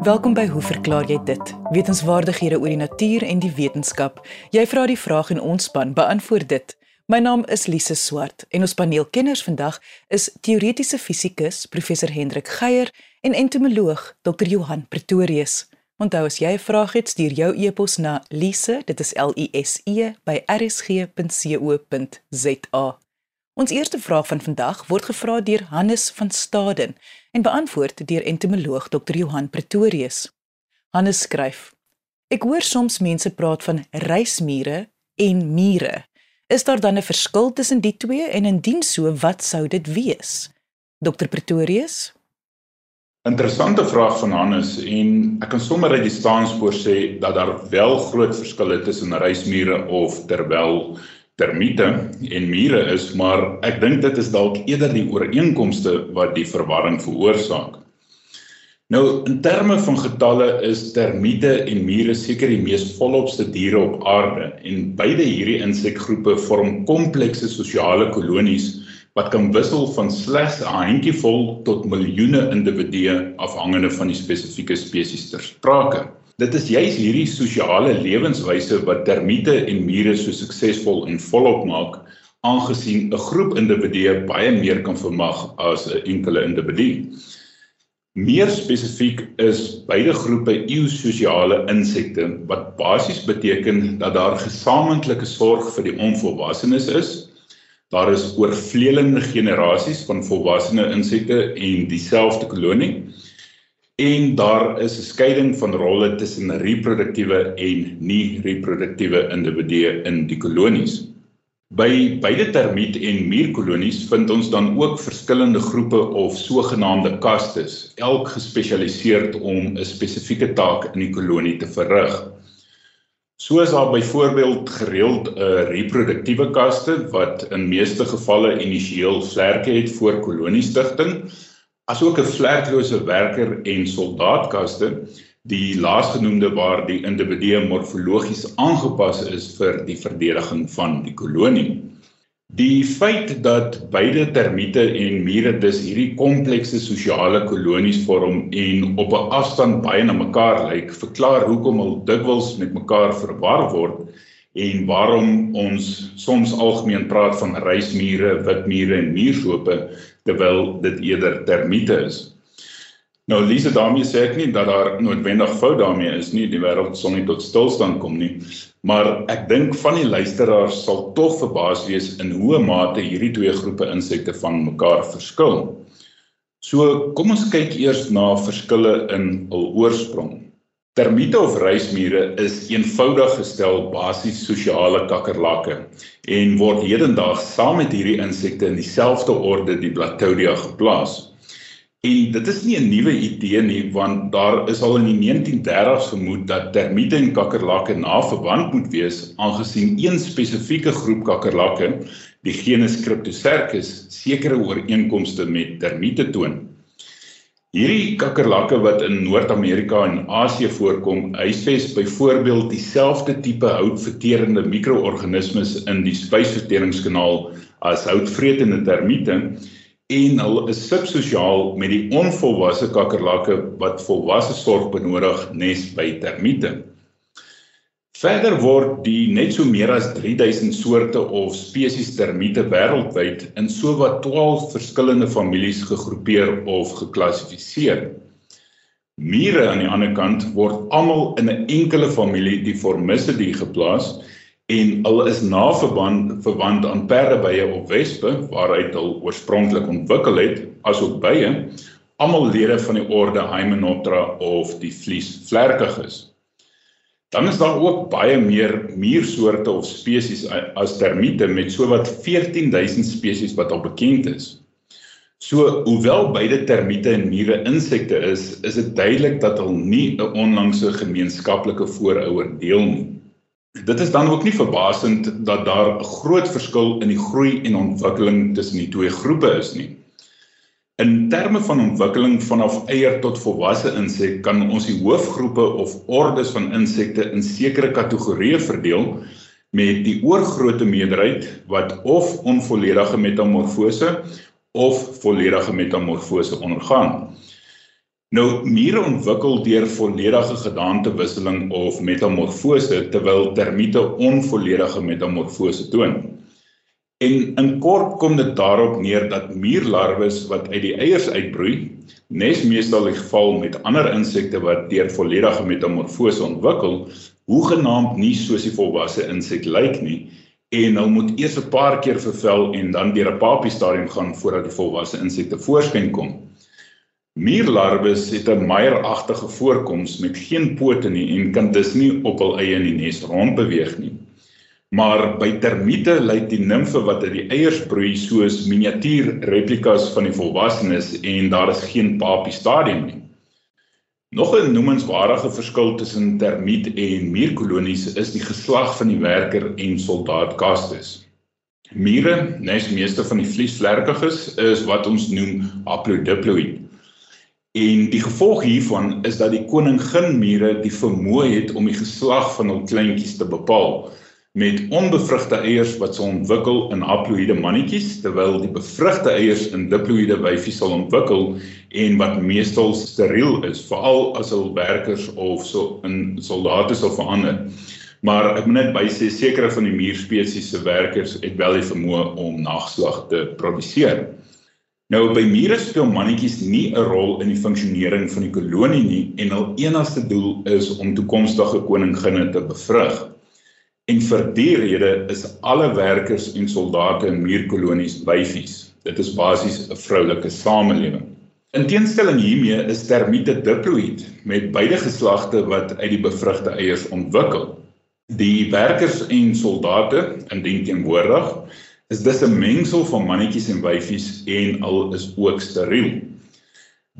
Welkom by Hoe verklaar jy dit? Wetenskapwaardighede oor die natuur en die wetenskap. Jy vra die vraag en ons span beantwoord dit. My naam is Lise Swart en ons paneelkenners vandag is teoretiese fisikus professor Hendrik Geier en entomoloog Dr Johan Pretorius. Onthou as jy 'n vraag het, stuur jou e-pos na lise, dit is L I S E by rsg.co.za. Ons eerste vraag van vandag word gevra deur Hannes van Staden en beantwoord deur entomoloog Dr Johan Pretorius. Hannes skryf: Ek hoor soms mense praat van reismure en mure. Is daar dan 'n verskil tussen die twee en indien so, wat sou dit wees? Dr Pretorius? Interessante vraag van Hannes en ek kan sommer uit die staanspoor sê dat daar wel groot verskille tussen reismure of terwyl termiete en mure is, maar ek dink dit is dalk eerder die ooreenkomste wat die verwarring veroorsaak. Nou in terme van getalle is termiete en mure seker die mees volopste diere op aarde en beide hierdie insekgroepe vorm komplekse sosiale kolonies wat kan wissel van slegs 'n handjievol tot miljoene individue afhangende van die spesifieke spesies ter sprake. Dit is juis hierdie sosiale lewenswyse wat termiete en mure so suksesvol en volop maak, aangesien 'n groep individue baie meer kan vermag as 'n enkele individu. Meer spesifiek is beide groepe eusosiale insekte wat basies beteken dat daar gesamentlike sorg vir die onvolwassenes is. Daar is oorvleelende generasies van volwasse insekte en dieselfde kolonie en daar is 'n skeiding van rolle tussen reproduktiewe en nie-reproduktiewe individue in die kolonies. By beide termiet en muurkolonies vind ons dan ook verskillende groepe of sogenaamde kastes, elk gespesialiseerd om 'n spesifieke taak in die kolonie te verrig. So is daar byvoorbeeld gereeld 'n reproduktiewe kaste wat in meeste gevalle initieel vlerke het vir koloniestigting asook 'n vlerklose werker en soldaatkaste die laasgenoemde waar die individu morfologies aangepas is vir die verdediging van die kolonie. Die feit dat beide termiete en mure dus hierdie komplekse sosiale kolonies vorm en op 'n afstand baie na mekaar lyk, verklaar hoekom hulle dikwels met mekaar verwar word en waarom ons soms algemeen praat van reismure, witmure en muursope terwyl dit eerder termiete is. Nou Lise daarmee sê ek nie dat daar noodwendig fout daarmee is nie, die wêreld sal nie tot stilstand kom nie, maar ek dink van die luisteraars sal tog verbaas wees in hoe mate hierdie twee groepe insekte van mekaar verskil. So kom ons kyk eers na verskille in hul oorsprong. Termiete of reismure is eenvoudig gestel basies sosiale kakkerlakke en word hedendaags saam met hierdie insekte in dieselfde orde die Blattaudia geplaas. En dit is nie 'n nuwe idee nie want daar is al in die 1930s vermoed dat termiete en kakkerlakke na verwant moet wees aangesien een spesifieke groep kakkerlakke, die genus Cryptocercus, sekere ooreenkomste met termiete toon. Hierdie kakkerlakke wat in Noord-Amerika en Asië voorkom, huisves byvoorbeeld dieselfde tipe houtverterende mikroorganismes in die spysverteringskanaal as houtvretende termiete en hulle is subsosiaal met die onvolwasse kakkerlakke wat volwasse sorg benodig nes by termiete. Verder word die net so meer as 3000 soorte of spesies termiete wêreldwyd in sowat 12 verskillende families gegroepeer of geklassifiseer. Mure aan die ander kant word almal in 'n enkele familie, die Formicidae, geplaas en hulle is naverband verwant aan perdebye of wespe waaruit hulle oorspronklik ontwikkel het, asook bye, almal lede van die orde Hymenoptera of die vliesvlerkiges. Dan is daar ook baie meer muursoorte of spesies as termiete met sowat 14000 spesies wat al bekend is. So hoewel beide termiete en mure insekte is, is dit duidelik dat hulle nie 'n onlangse gemeenskaplike voorouder deel nie. Dit is dan ook nie verbasend dat daar 'n groot verskil in die groei en ontwikkeling tussen die twee groepe is nie. In terme van ontwikkeling vanaf eier tot volwasse insek kan ons die hoofgroepe of ordes van insekte in sekere kategorieë verdeel met die oorgrootste meerderheid wat of onvolledige metamorfose of volledige metamorfose ondergaan. Nou mure ontwikkel deur volledige gedaantewisseling of metamorfose terwyl termiete onvolledige metamorfose toon. En in kort kom dit daarop neer dat muurlarwes wat uit die eiers uitbroei, nes meestal die geval met ander insekte wat deur volledige metamorfose ontwikkel, hoegenaamd nie soos die volwasse insek lyk nie en hulle moet eers 'n paar keer vervel en dan deur 'n papie stadium gaan voordat die volwasse insekte voorskyn kom. Muurlarwes het 'n meieragtige voorkoms met geen pote nie en kan dus nie op hul eie in die nes rondbeweeg nie. Maar by termiete lyk die nimfe wat uit die eiers broei soos miniatuur replikas van die volwassenes en daar is geen papie stadium nie. Nog 'n noemenswaardige verskil tussen termiet en muurkolonies is die geslag van die werker en soldaat kastes. Mure, nes meeste van die vliesvlerkiges, is wat ons noem haplodiploïd. En die gevolg hiervan is dat die koningin mure die vermoë het om die geslag van hul kleintjies te bepaal met onbevrugte eiers wat sal ontwikkel in haploïde mannetjies terwyl die bevrugte eiers in diploïde wyfies sal ontwikkel en wat meestal steriel is veral as hul werkers of so in soldate sal verander. Maar ek moet net bysê sekere van die muurspesies se werkers het wel die vermoë om nageslag te produseer. Nou by mure speel mannetjies nie 'n rol in die funksionering van die kolonie nie en hul enigste doel is om toekomstige koninginne te bevrug. En vir die rede is alle werkers en soldate in muurkolonies wyfies. Dit is basies 'n vroulike samelewing. In teenstelling hiermee is termiete diploïd met beide geslagte wat uit die bevrugte eiers ontwikkel. Die werkers en soldate indien teenwoordig is dis 'n mengsel van mannetjies en wyfies en al is ook steriel.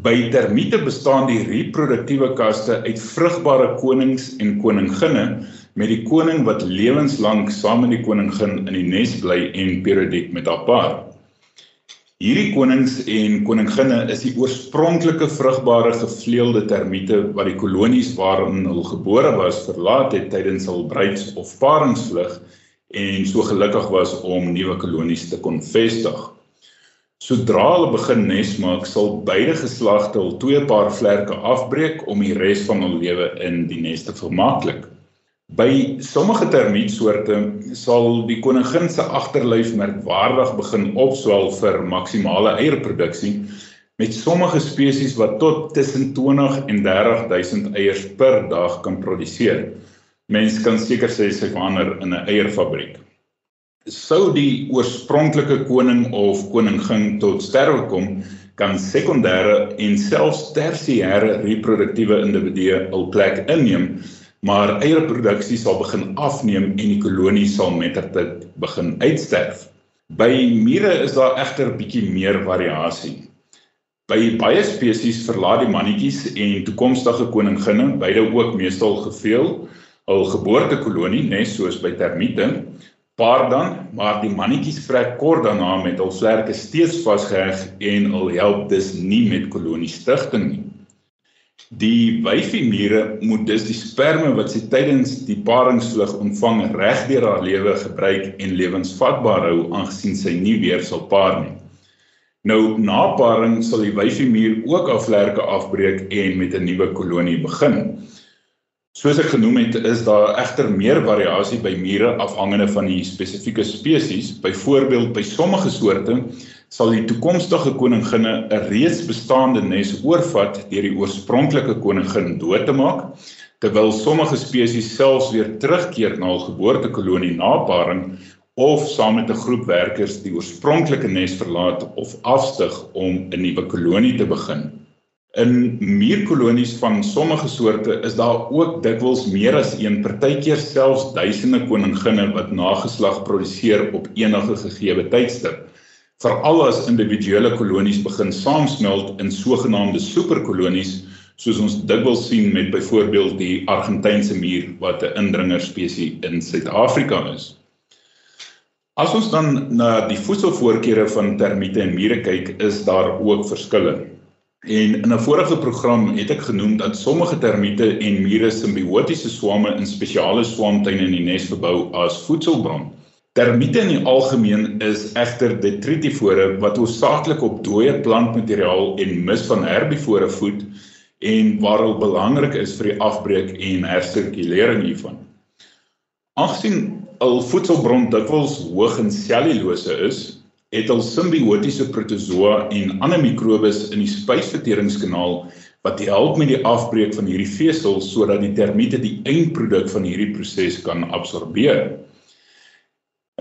By termiete bestaan die reproduktiewe kaste uit vrugbare konings en koninginne met die koning wat lewenslank saam met die koningin in die nes bly en periodiek met haar paar. Hierdie konings en koninginne is die oorspronklike vrugbare gevleelde termiete wat die kolonies waarin hulle gebore was verlaat het tydens hul bruids- of paringsvlug en so gelukkig was om nuwe kolonies te kon vestig. Sodra hulle begin nes maak, sal beide geslagte hul twee paar vlerke afbreek om die res van hul lewe in die nes te vermaaklik. By sommige termietsoorte sal die koningin se agterlyf merkwaardig begin opswel vir maksimale eierproduksie met sommige spesies wat tot tussen 20 en 30000 eiers per dag kan produseer. Mens kan seker sê sy verander in 'n eierfabriek. Sou die oorspronklike koning of koningin tot sterwe kom, kan sekondêre en selfs tersiêre reproduktiewe individue hul plek inneem maar eierproduksie sal begin afneem en die kolonie sal mettertyd begin uitsterf. By mure is daar egter bietjie meer variasie. By baie spesies verlaat die mannetjies en toekomstige koninginne beide ook meestal geveel hul geboortekolonie nes soos by termiete paar dan maar die mannetjies vrek kort daarna met hul vlerke steeds vasgeheg en hul help dus nie met koloniestigting nie. Die wyfiemure moet dus die sperme wat sy tydens die paringsvlug ontvang reg deur haar lewe gebruik en lewensvatbaar hou aangesien sy nie weer sal paar nie. Nou na paring sal die wyfiemuur ook haar vlerke afbreek en met 'n nuwe kolonie begin. Soos ek genoem het, is daar egter meer variasie by mure afhangende van die spesifieke spesies. Byvoorbeeld by sommige soorte sal die toekomstige koninginne 'n reeds bestaande nes oorvat deur die oorspronklike koningin dood te maak, terwyl sommige spesies selfs weer terugkeer na hul geboortekolonie na paring of saam met 'n groep werkers die oorspronklike nes verlaat of afstyg om 'n nuwe kolonie te begin. In muurkolonies van sommige soorte is daar ook dikwels meer as een, partykeer selfs duisende koninginne wat nageslag produseer op enige gegee tydstip veral as individuele kolonies begin saamsmelt in sogenaamde superkolonies soos ons dikwels sien met byvoorbeeld die Argentynse muur wat 'n indringerspesie in Suid-Afrika is. As ons dan na die voedselvoorkeure van termiete en mure kyk, is daar ook verskille. En in 'n vorige program het ek genoem dat sommige termiete en mure simbiotiese swame in spesiale swamtuine in die nes verbou as voedselbron. Termiete in die algemeen is egter detritivore wat hoofsaaklik op dooie plantmateriaal en mis van herbivore voed en waarom belangrik is vir die afbreek en hersirkulering hiervan. Aangesien al voedselbron dikwels hoog in selulose is, het al simbiotiese protozoa en ander mikrobes in die spysverteringskanaal wat help met die afbreek van hierdie vesels sodat die termiete die eindproduk van hierdie proses kan absorbeer.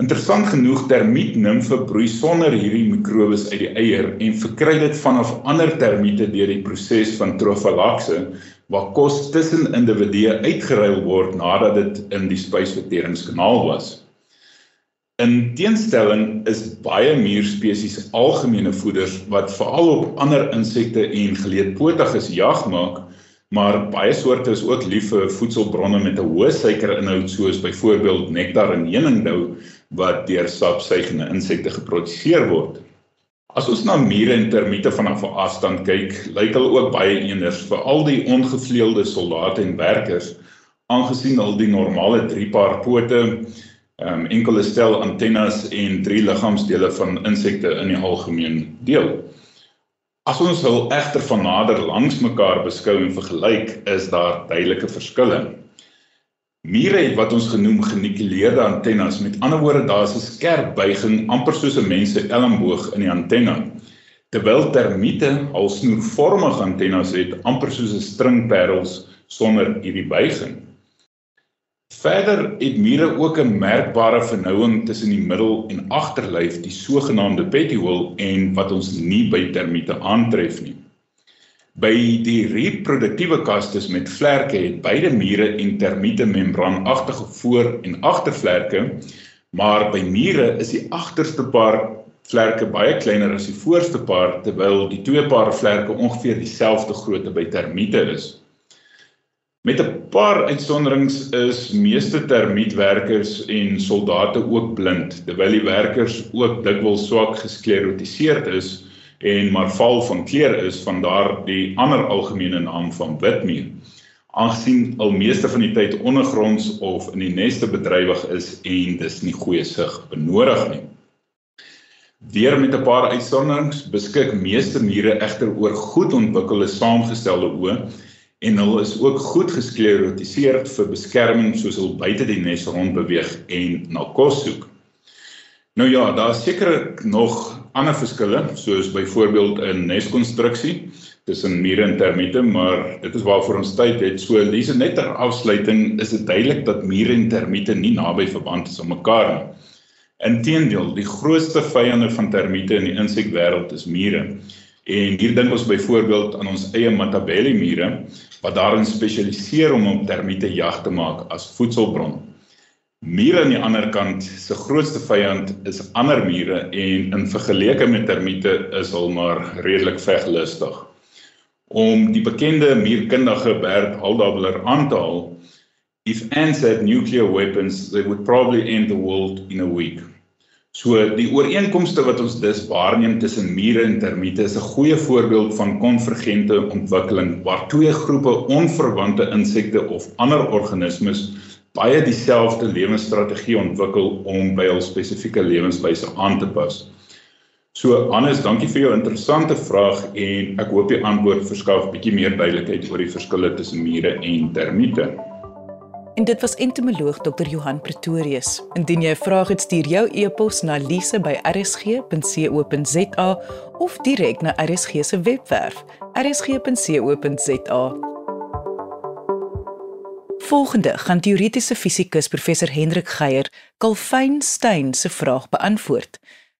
Interessant genoeg termietnimfe broei sonder hierdie mikrobes uit die eier en verkry dit vanaf ander termiete deur die proses van trofalakse waar kos tussen individue uitgeruil word nadat dit in die spysverteringskanaal was. In teenstelling is baie muurspesies algemene voeders wat veral op ander insekte en geleedpotiges jag maak Maar baie soorte is ook lief vir voedselbronne met 'n hoë suikerinhoud soos byvoorbeeld nektar en heuningdou wat deur sapsuigende insekte geproduseer word. As ons na mure en termiete vanaf 'n afstand kyk, lyk hulle ook baie eenders vir al die ongevleelde soldate en werkers, aangesien al die normale drie paar pote, um, enkele stel antennes en drie liggaamsdele van insekte in die algemeen deel. As ons hul egter van nader langs mekaar beskou en vergelyk, is daar duidelike verskille. Mure het wat ons genoem genikuleerde antennes. Met ander woorde, daar's 'n skerp buiging amper soos 'n mens se elmboog in die antenne. Terwyl termiete al snoervormige antennes het, amper soos 'n stringperels sonder hierdie buiging. Verder het mure ook 'n merkbare vernouing tussen die middel en agterlyf, die sogenaamde petiole en wat ons nie by termiete aantref nie. By die reproduktiewe kastes met vlerke het beide mure en termiete membraanagtige voor- en agtervlerke, maar by mure is die agterste paar vlerke baie kleiner as die voorste paar terwyl die twee paar vlerke ongeveer dieselfde grootte by termiete is. Met 'n paar uitsonderings is meeste termietwerkers en soldate ook blind, terwyl die werkers ook dikwels swak gesklerotiseerd is en maar val van kleur is van daardie ander algemene naam van witmuur. Aangesien al meeste van die tyd ondergronds of in die neste bedrywig is en dis nie goeie sig benodig nie. Deur met 'n paar uitsonderings beskik meeste mure egter oor goed ontwikkelde saamgestelde oë en hulle is ook goed gesklerotiseer vir beskerming soos hulle buite die nes rondbeweeg en na kos soek. Nou ja, daar is seker nog ander verskille soos byvoorbeeld 'n neskonstruksie tussen mure en termiete, maar dit is waarvoor ons tyd het. So lees net ter afsluiting is dit duidelik dat mure en termiete nie naby verband is aan mekaar nie. Inteendeel, die grootste vyande van termiete in die insekwêreld is mure. En hier dink ons byvoorbeeld aan ons eie Matabele mure wat daarin spesialiseer om op termiete jag te maak as voedselbron. Mure aan die ander kant se grootste vyand is ander mure en in vergelyking met termiete is hulle maar redelik veglustig. Om die bekende muurkundige Bert Haldabler aan te haal, if ants had nuclear weapons, they would probably end the world in a week. So die ooreenkomste wat ons dus waarneem tussen mure en termiete is 'n goeie voorbeeld van konvergente ontwikkeling waar twee groepe onverwante insekte of ander organismes baie dieselfde lewensstrategie ontwikkel om by hul spesifieke lewenswyse aan te pas. So Hannes, dankie vir jou interessante vraag en ek hoop die antwoord verskaf bietjie meer duidelikheid oor die verskille tussen mure en termiete. En dit was entomoloog Dr. Johan Pretorius. Indien jy 'n vraag het, stuur jou e-pos na lise@rsg.co.za of direk na RSG se webwerf rsg.co.za. Volgende gaan teoretiese fisikus professor Hendrik Geier Kalfyn Steyn se vraag beantwoord.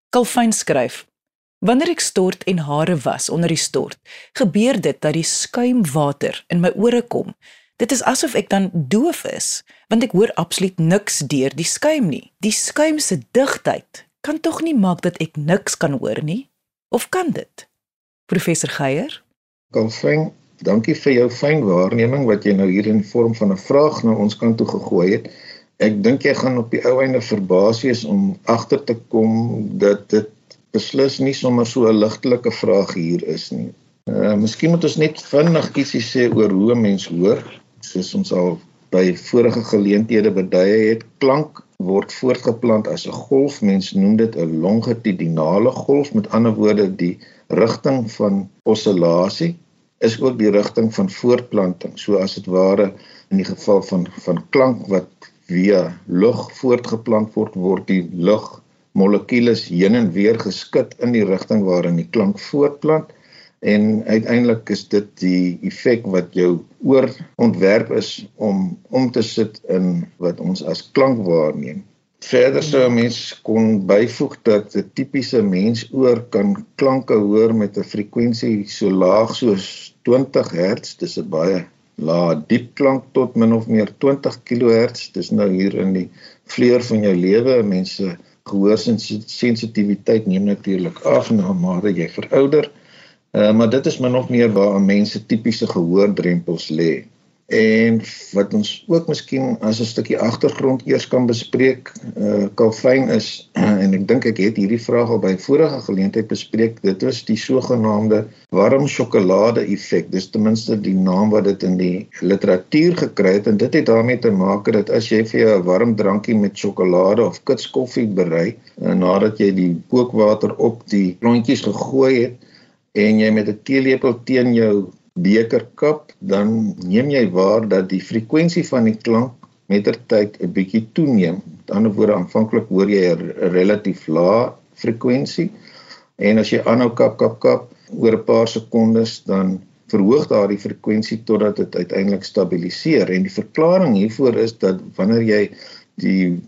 Kalfyn skryf: Wanneer ek stort en hare was onder die stort, gebeur dit dat die skuimwater in my ore kom Dit is asof ek dan doof is, want ek hoor absoluut niks deur die skuim nie. Die skuim se digtheid kan tog nie maak dat ek niks kan hoor nie, of kan dit? Professor Geier? Konfeng, dankie vir jou fyn waarneming wat jy nou hier in vorm van 'n vraag na ons kant toe gegooi het. Ek dink jy gaan op die ou einde verbaas wees om agter te kom dat dit beslis nie sommer so 'n ligtelike vraag hier is nie. Uh, miskien moet ons net vinnig ietsie sê oor hoe mense hoor soos ons al by vorige geleenthede beduie het, klank word voortgeplant as 'n golf. Mense noem dit 'n longitudinale golf, met ander woorde die rigting van osillasie is ook die rigting van voortplanting. So as dit ware in die geval van van klank wat via lug voortgeplant word, word die lug molekules heen en weer geskit in die rigting waarin die klank voortplant en uiteindelik is dit die effek wat jou oor ontwerp is om om te sit in wat ons as klank waarneem. Verder sou 'n mens kon byvoeg dat 'n tipiese mensoor kan klanke hoor met 'n frekwensie so laag soos 20 Hz. Dis 'n baie lae diep klank tot min of meer 20 kHz. Dis nou hier in die vleur van jou lewe. Mense gehoorsensitiwiteit neem natuurlik af na mate jy verouder. Uh, maar dit is min of meer waar mense tipiese gehoordrempels lê. En wat ons ook miskien as 'n stukkie agtergrond eers kan bespreek, eh uh, kalfyn is en ek dink ek het hierdie vraag al by vorige geleentheid bespreek. Dit was die sogenaamde warm sjokolade effek. Dis ten minste die naam wat dit in die literatuur gekry het en dit het daarmee te maak dat as jy vir jou 'n warm drankie met sjokolade of kitskoffie berei, uh, nadat jy die kookwater op die klontjies gegooi het en jy met 'n teelepel teen jou beker kap, dan neem jy waar dat die frekwensie van die klank mettertyd 'n bietjie toeneem. Met ander woorde, aanvanklik hoor jy 'n relatief lae frekwensie en as jy aanhou kap kap kap oor 'n paar sekondes dan verhoog daardie frekwensie totdat dit uiteindelik stabiliseer en die verklaring hiervoor is dat wanneer jy die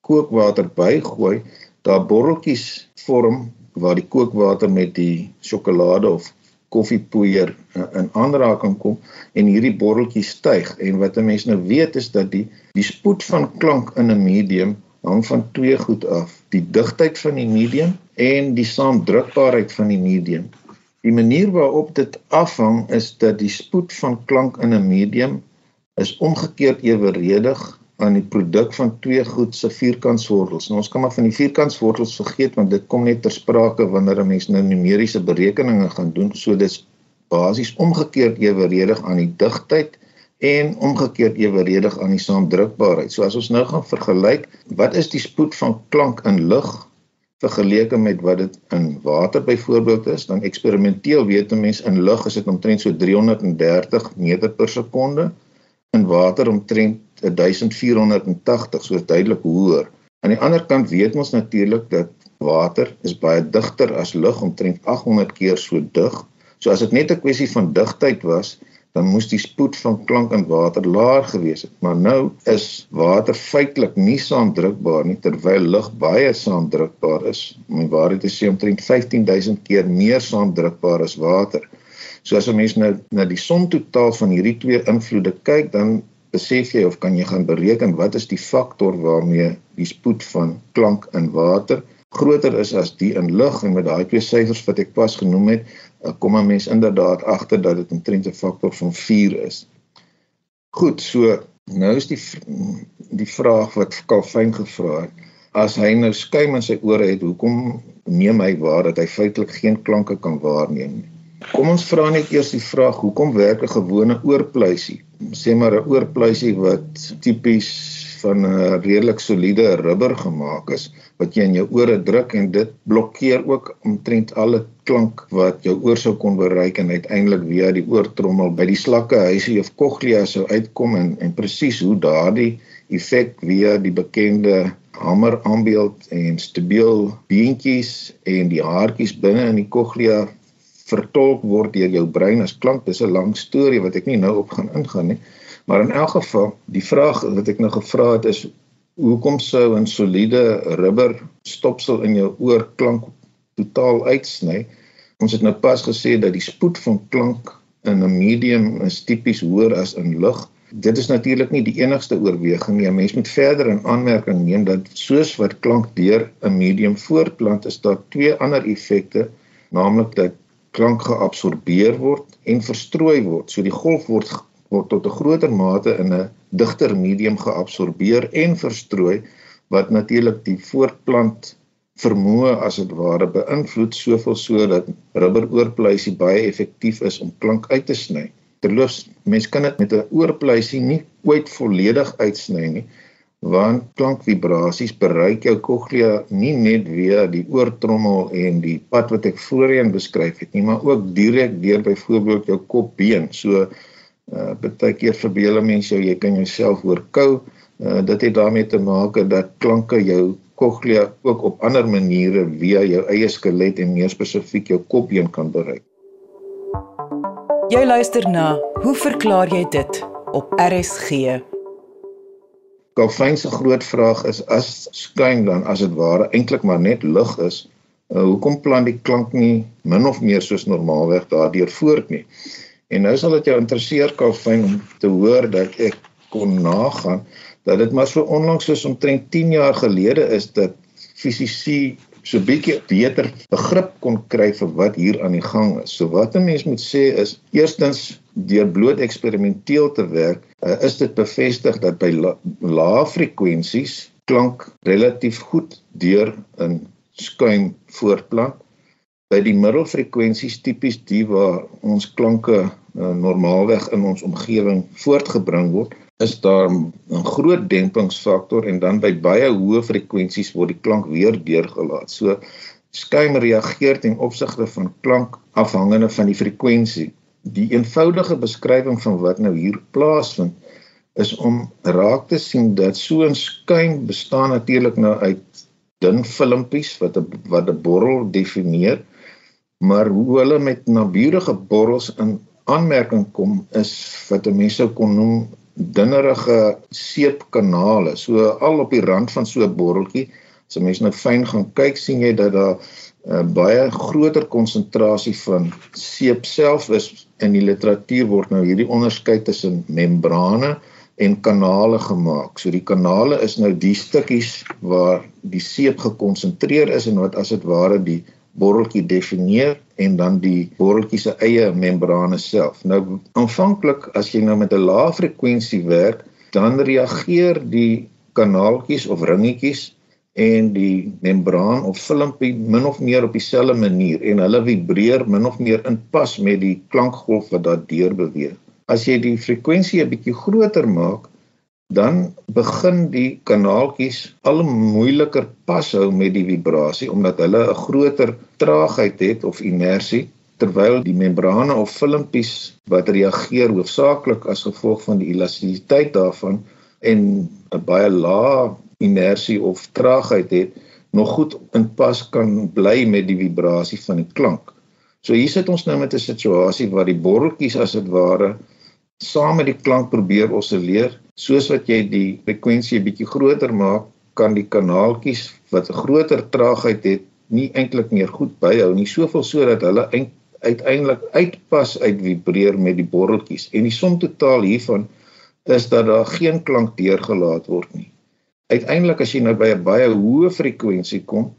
kookwater bygooi, daar borreltjies vorm waar die kookwater met die sjokolade of koffiepoeier uh, in aanraking kom en hierdie borreltjie styg. En wat 'n mens nou weet is dat die die spoed van klank in 'n medium hang van twee goed af. Die digtheid van die medium en die saamdrukbaarheid van die medium. Die manier waarop dit afhang is dat die spoed van klank in 'n medium is omgekeerd eweredig aan die produk van twee goed se vierkantswortels. Nou ons kan maar van die vierkantswortels vergeet want dit kom net ter sprake wanneer 'n mens nou numeriese berekeninge gaan doen. So dis basies omgekeerd eweredig aan die digtheid en omgekeerd eweredig aan die saamdrukbaarheid. So as ons nou gaan vergelyk, wat is die spoed van klank in lug vergeleke met wat dit in water byvoorbeeld is, dan eksperimenteel weet 'n mens in lug is dit omtrent so 330 meter per sekonde in water omtrent 1480 so duidelik hoër. Aan die ander kant weet ons natuurlik dat water is baie digter as lug omtrent 800 keer so dig. So as dit net 'n kwessie van digtheid was, dan moes die spoed van klank in water laer gewees het. Maar nou is water feitelik nie saamdrukbaar nie terwyl lug baie saamdrukbaar is. Om die waarheid te sê omtrent 15000 keer meer saamdrukbaar as water. So as 'n mens nou na die som totaal van hierdie twee invloede kyk, dan besef jy of kan jy gaan bereken wat is die faktor waarmee die spoed van klank in water groter is as die in lug en met daai twee syfers wat ek pas genoem het, eh, kom 'n mens inderdaad agter dat dit 'n faktor van 4 is. Goed, so nou is die die vraag wat Kalfyn gevra het. As hy nou skuim in sy ore het, hoekom neem hy waar dat hy feitelik geen klanke kan waarneem nie? Kom ons vra net eers die vraag hoekom werk 'n gewone oorpluisie? Sê maar 'n oorpluisie wat tipies van 'n redelik soliede rubber gemaak is wat jy in jou ore druk en dit blokkeer ook omtrent alle klank wat jou oor sou kon bereik en uiteindelik via die oortrommel by die slakke huisie of cochlea sou uitkom en en presies hoe daardie effek via die bekende hamer aanbeeld en stabiel beentjies en die haartjies binne in die cochlea vertolk word deur jou brein as klank. Dis 'n lang storie wat ek nie nou op gaan ingaan nie. Maar in elk geval, die vraag wat ek nou gevra het is hoekom sou 'n soliede rubber stopsel in jou oor klank totaal uitsny? Ons het nou pas gesê dat die spoed van klank in 'n medium is tipies hoër as in lug. Dit is natuurlik nie die enigste oorweging nie. 'n Mens moet verder in aanmerking neem dat soos wat klank deur 'n medium voortplant, is daar twee ander effekte, naamlik dat klank geabsorbeer word en verstrooi word. So die golf word word tot 'n groter mate in 'n digter medium geabsorbeer en verstrooi wat natuurlik die voortplant vermoë as dit ware beïnvloed soveel sodat rubberoorpluisie baie effektief is om klank uit te sny. Terloops, mens kan dit met 'n oorpluisie nie ooit volledig uitsny nie, want klankvibrasies bereik jou cochlea nie net via die oortrommel en die pad wat ek voorheen beskryf het nie, maar ook direk deur byvoorbeeld jou kopbeen. So uh baie keer verbeel mense jou jy kan jouself oorkou. Uh dit het daarmee te maak dat klanke jou cochlea ook op ander maniere via jou eie skelet en meer spesifiek jou kopbeen kan bereik. Jy luister na Hoe verklaar jy dit op RSG? Kalfyn se groot vraag is as skuim dan as dit ware eintlik maar net lug is, uh, hoekom plan die klank nie min of meer soos normaalweg daardeur voort nie? En nou sal dit jou interesseer Kalfyn om te hoor dat ek kon nagaan dat dit maar so onlangs soos omtrent 10 jaar gelede is dat fisici so 'n bietjie beter begrip kon kry vir wat hier aan die gang is. So wat 'n mens moet sê is eerstens deur bloot eksperimenteel te werk, uh, is dit bevestig dat by la, lae frekwensies klank relatief goed deur in skuim voortplant. By die middelfrekwensies tipies die waar ons klanke uh, normaalweg in ons omgewing voortgebring word, is daar 'n groot dempingsfaktor en dan by baie hoë frekwensies word die klank weer deurgelaat. So skuim reageer ten opsigte van klank afhangende van die frekwensie. Die eenvoudige beskrywing van wat nou hier plaasvind is om raak te sien dat so 'n skuim bestaan natuurlik nou uit dun filmpies wat 'n wat 'n borrel definieer, maar hoe hulle met naburige borrels in aanmerking kom is wat mense sou kon noem dunnerige seepkanale. So al op die rand van so 'n botteltjie, as jy mens nou fyn gaan kyk, sien jy dat daar 'n baie groter konsentrasie van seep self is. In die literatuur word nou hierdie onderskeid tussen membrane en kanale gemaak. So die kanale is nou die stukkies waar die seep gekonsentreer is en wat as dit ware die borreltjie definieer en dan die borreltjie se eie membrane self. Nou aanvanklik as jy nou met 'n lae frekwensie werk, dan reageer die kanaaltjies of ringetjies en die membraan of filmpie min of meer op dieselfde manier en hulle vibreer min of meer in pas met die klankgolf wat daar deur beweeg. As jy die frekwensie 'n bietjie groter maak, dan begin die kanaaltjies al moeiliker pashou met die vibrasie omdat hulle 'n groter traagheid het of inersie terwyl die membrane of filmpies wat reageer hoofsaaklik as gevolg van die elastisiteit daarvan en 'n baie lae inersie of traagheid het nog goed in pas kan bly met die vibrasie van die klank. So hier sit ons nou met 'n situasie waar die borreltjies as dit ware saam met die klank probeer osilleer. Soos wat jy die frekwensie 'n bietjie groter maak, kan die kanaaltjies wat 'n groter traagheid het, nie eintlik meer goed byhou nie, soveel sodat hulle uiteindelik uitpas uit vibreer met die borreltjies. En die som totaal hiervan is dat daar geen klank deurgelaat word nie. Uiteindelik as jy nou by 'n baie hoë frekwensie kom,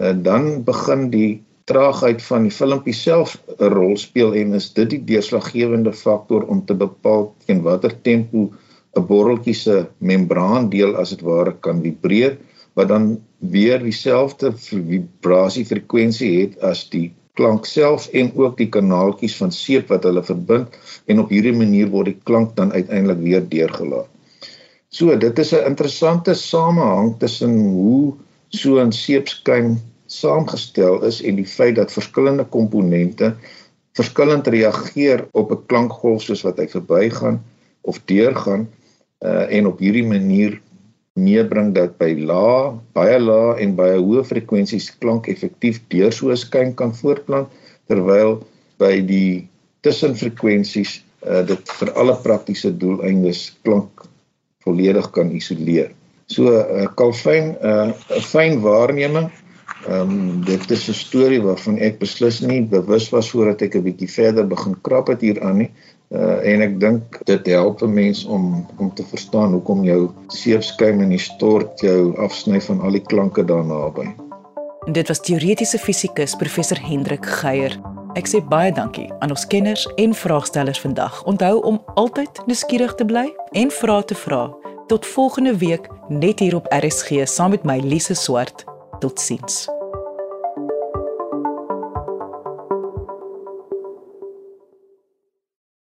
eh, dan begin die traagheid van die filmpie self 'n rol speel en is dit die deurslaggewende faktor om te bepaal teen watter tempo 'n borreltjie se membraan deel as dit ware kan vibreer wat dan weer dieselfde vibrasie frekwensie het as die klank self en ook die kanaaltjies van seep wat hulle verbind en op hierdie manier word die klank dan uiteindelik weer deurgelaat. So dit is 'n interessante samehang tussen hoe so 'n seepskuim saamgestel is en die feit dat verskillende komponente verskillend reageer op 'n klankgolf soos wat hy verbygaan of deurgaan uh, en op hierdie manier meebring dat by lae, baie lae en baie hoë frekwensies klank effektief deur so 'n skyn kan voortplant terwyl by die tussenfrekwensies uh, dit vir alle praktiese doeleindes klank volledig kan isoleer. So 'n uh, kalfyn 'n uh, fyn waarneming Ehm um, dit is 'n storie waarvan ek beslis nie bewus was voordat ek 'n bietjie verder begin krap het hieraan nie. Uh en ek dink dit help 'n mens om om te verstaan hoekom jou seepskuim in die stort jou afsny van al die klanke daarna by. Dit was teoretiese fisikus professor Hendrik Geier. Ek sê baie dankie aan ons kenners en vraagstellers vandag. Onthou om altyd nuuskierig te bly en vrae te vra. Tot volgende week net hier op RSG saam met my Lise Swart. Totsiens.